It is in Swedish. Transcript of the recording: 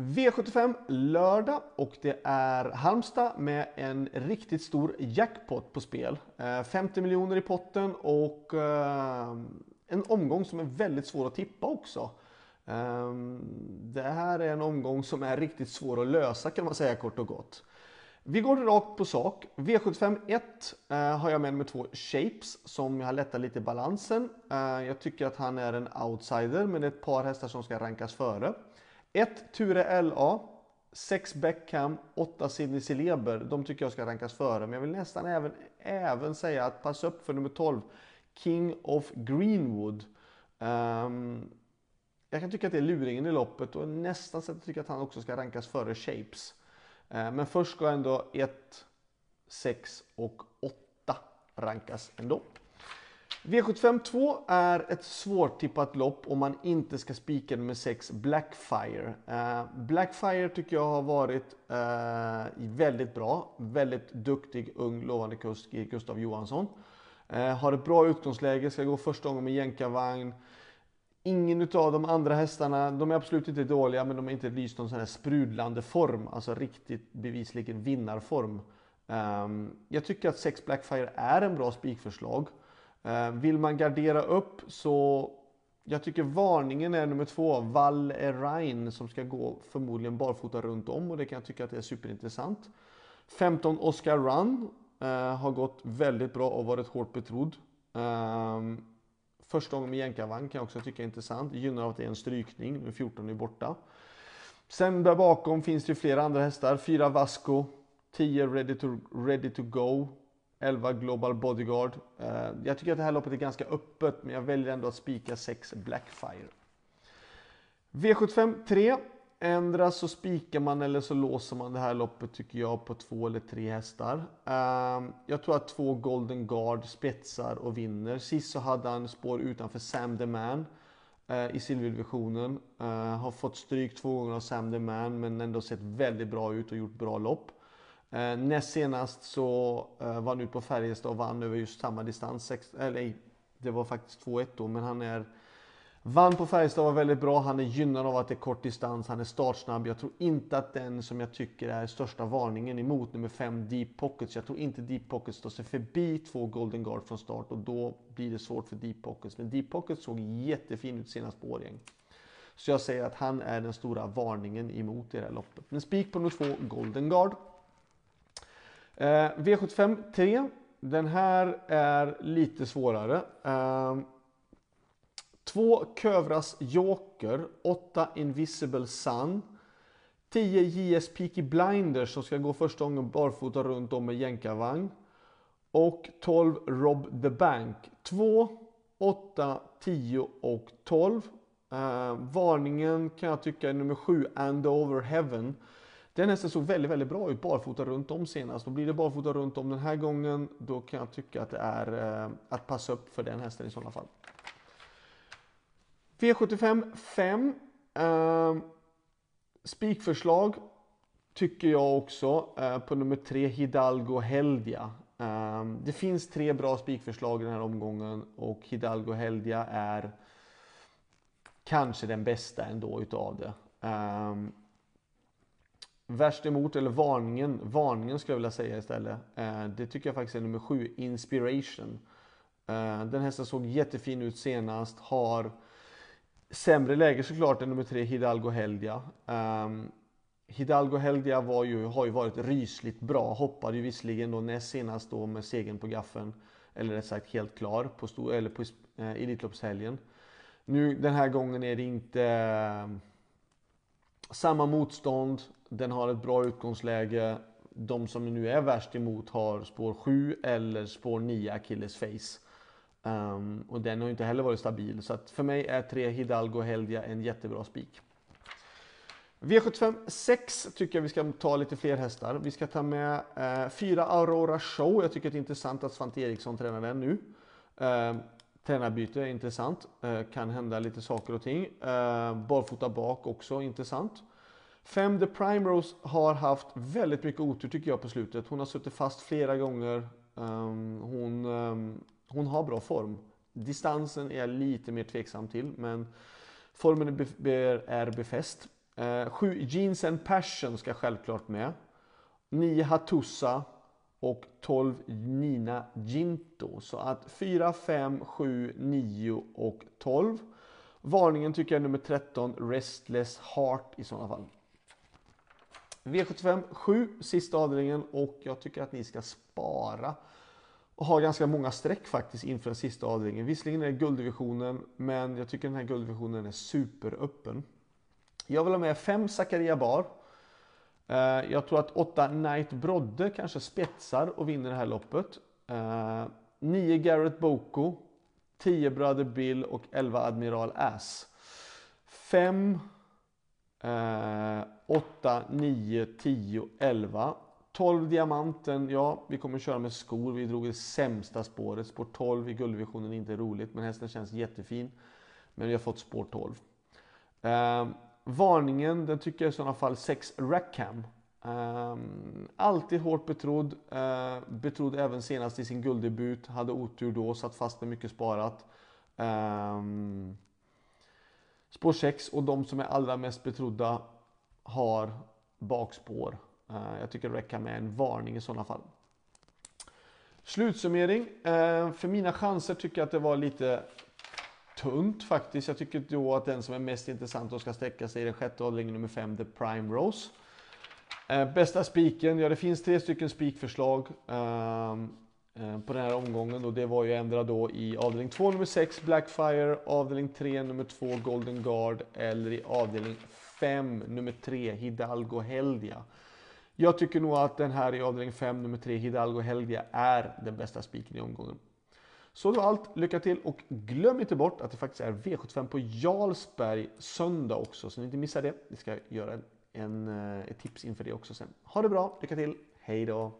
V75 lördag och det är Halmstad med en riktigt stor jackpot på spel. Eh, 50 miljoner i potten och eh, en omgång som är väldigt svår att tippa också. Ehm, det här är en omgång som är riktigt svår att lösa kan man säga kort och gott. Vi går rakt på sak. V75 1 eh, har jag med nummer 2 Shapes som jag har lättat lite i balansen. Jag tycker att han är en outsider men det är ett par hästar som ska rankas före. 1 Ture LA, 6 Beckham, 8 Sidney Celeber. De tycker jag ska rankas före men jag vill nästan även, även säga att pass upp för nummer 12 King of Greenwood. Um, jag kan tycka att det är luringen i loppet och nästan så att jag tycker att han också ska rankas före Shapes. Ehm, men först ska ändå 1, 6 och 8 rankas ändå. V75 2 är ett svårtippat lopp om man inte ska spika nummer 6 Blackfire. Eh, Blackfire tycker jag har varit eh, väldigt bra. Väldigt duktig, ung, lovande kusk Gustav Johansson. Eh, har ett bra utgångsläge, ska gå första gången med jänkarvagn. Ingen av de andra hästarna, de är absolut inte dåliga men de har inte lyst någon sån här sprudlande form, alltså riktigt bevisligen vinnarform. Um, jag tycker att 6 Blackfire är en bra spikförslag. Eh, vill man gardera upp så jag tycker varningen är nummer två, Val Erain som ska gå förmodligen barfota runt om och det kan jag tycka att det är superintressant. 15 Oscar Run eh, har gått väldigt bra och varit hårt betrodd. Eh, Första gången med jänkarvagn kan jag också tycka är intressant. Gynnar av att det är en strykning, Nu 14 är borta. Sen där bakom finns det flera andra hästar. 4 Vasco, 10 Ready to, ready to Go, 11 Global Bodyguard. Eh, jag tycker att det här loppet är ganska öppet men jag väljer ändå att spika 6 Blackfire. V75 3 Ändras så spikar man eller så låser man det här loppet tycker jag på två eller tre hästar. Ehm, jag tror att två Golden Guard spetsar och vinner. Sist så hade han spår utanför Sam the Man eh, i silverdivisionen. Eh, har fått stryk två gånger av Sam the Man men ändå sett väldigt bra ut och gjort bra lopp. Eh, näst senast så eh, var han ute på Färjestad och vann över just samma distans. Sex, eller det var faktiskt 2-1 då men han är Vann på Färjestad var väldigt bra. Han är gynnad av att det är kort distans. Han är startsnabb. Jag tror inte att den som jag tycker är största varningen emot nummer 5 Deep Pockets. Jag tror inte Deep Pockets står sig förbi två Golden Guard från start och då blir det svårt för Deep Pockets. Men Deep Pockets såg jättefin ut senast på Årjäng. Så jag säger att han är den stora varningen emot i det här loppet. Men spik på nummer 2 Golden Guard. Eh, V75 3. Den här är lite svårare. Eh, 2 Kövras Joker, 8 Invisible Sun, 10 JS Peaky Blinders som ska gå första gången barfota runt om med jänkarvagn och 12 Rob the Bank. 2, 8, 10 och 12. Eh, varningen kan jag tycka är nummer 7 And Over Heaven. Den hästen såg väldigt, väldigt bra ut barfota runt om senast. Och blir det barfota runt om den här gången då kan jag tycka att det är eh, att passa upp för den hästen i sådana fall. V75 5. Eh, spikförslag tycker jag också eh, på nummer 3 Hidalgo Heldia. Eh, det finns tre bra spikförslag i den här omgången och Hidalgo Heldia är kanske den bästa ändå utav det. Eh, Värst emot, eller varningen, varningen skulle jag vilja säga istället. Eh, det tycker jag faktiskt är nummer sju, Inspiration. Eh, den hästen såg jättefin ut senast, har Sämre läge såklart än nummer tre Hidalgo Heldia. Ehm, Hidalgo Heldia var ju, har ju varit rysligt bra. Hoppade ju visserligen då näst senast då med segern på gaffen. Eller rätt sagt helt klar på, stor, eller på eh, Elitloppshelgen. Nu den här gången är det inte ehm, samma motstånd. Den har ett bra utgångsläge. De som nu är värst emot har spår 7 eller spår 9 Achilles face. Um, och den har inte heller varit stabil. Så att för mig är 3 Hidalgo Heldia en jättebra spik. V75 6 tycker jag vi ska ta lite fler hästar. Vi ska ta med eh, 4 Aurora Show. Jag tycker det är intressant att Svante Eriksson tränar den nu. Eh, tränarbyte är intressant. Eh, kan hända lite saker och ting. Eh, barfota bak också intressant. 5 The Primrose har haft väldigt mycket otur tycker jag på slutet. Hon har suttit fast flera gånger. Ehm, hon ehm, hon har bra form. Distansen är jag lite mer tveksam till, men formen är befäst. Eh, 7 Jeans and Passion ska självklart med. 9 Hatusa och 12 Nina Ginto. Så att 4, 5, 7, 9 och 12. Varningen tycker jag är nummer 13, Restless Heart i sådana fall. V75 7, sista avdelningen och jag tycker att ni ska spara och ha ganska många streck faktiskt inför den sista avdelningen. Visserligen är det gulddivisionen, men jag tycker den här gulddivisionen är superöppen. Jag vill ha med 5 Zakaria Bar. Eh, jag tror att 8 Knight Brodde kanske spetsar och vinner det här loppet. Eh, 9 Garrett Boko, 10 Brother Bill och 11 Admiral Ass. 5, 8, 9, 10, 11. 12 Diamanten, ja vi kommer köra med skor. Vi drog det sämsta spåret. Spår 12 i guldvisionen är inte roligt men hästen känns jättefin. Men vi har fått spår 12. Varningen, den tycker jag i sådana fall 6 Rackham. Um, alltid hårt betrodd. Uh, betrodd även senast i sin gulddebut. Hade otur då, satt fast med mycket sparat. Um, spår 6 och de som är allra mest betrodda har bakspår. Uh, jag tycker det räcker med en varning i sådana fall. Slutsummering. Uh, för mina chanser tycker jag att det var lite tunt faktiskt. Jag tycker då att den som är mest intressant och ska sträcka sig i den sjätte avdelningen nummer 5, The Prime Rose. Eh, bästa spiken, ja det finns tre stycken spikförslag ehm, eh, på den här omgången och det var ju ändra då i avdelning 2 nummer 6 Blackfire, avdelning 3 nummer 2 Golden Guard eller i avdelning 5 nummer 3 Hidalgo Heldia. Jag tycker nog att den här i avdelning 5, nummer 3, Hidalgo Heldia är den bästa spiken i omgången. Så det var allt. Lycka till och glöm inte bort att det faktiskt är V75 på Jarlsberg söndag också, så ni inte missar det. Vi ska göra en, en, eh, ett tips inför det också sen. Ha det bra, lycka till, hej då!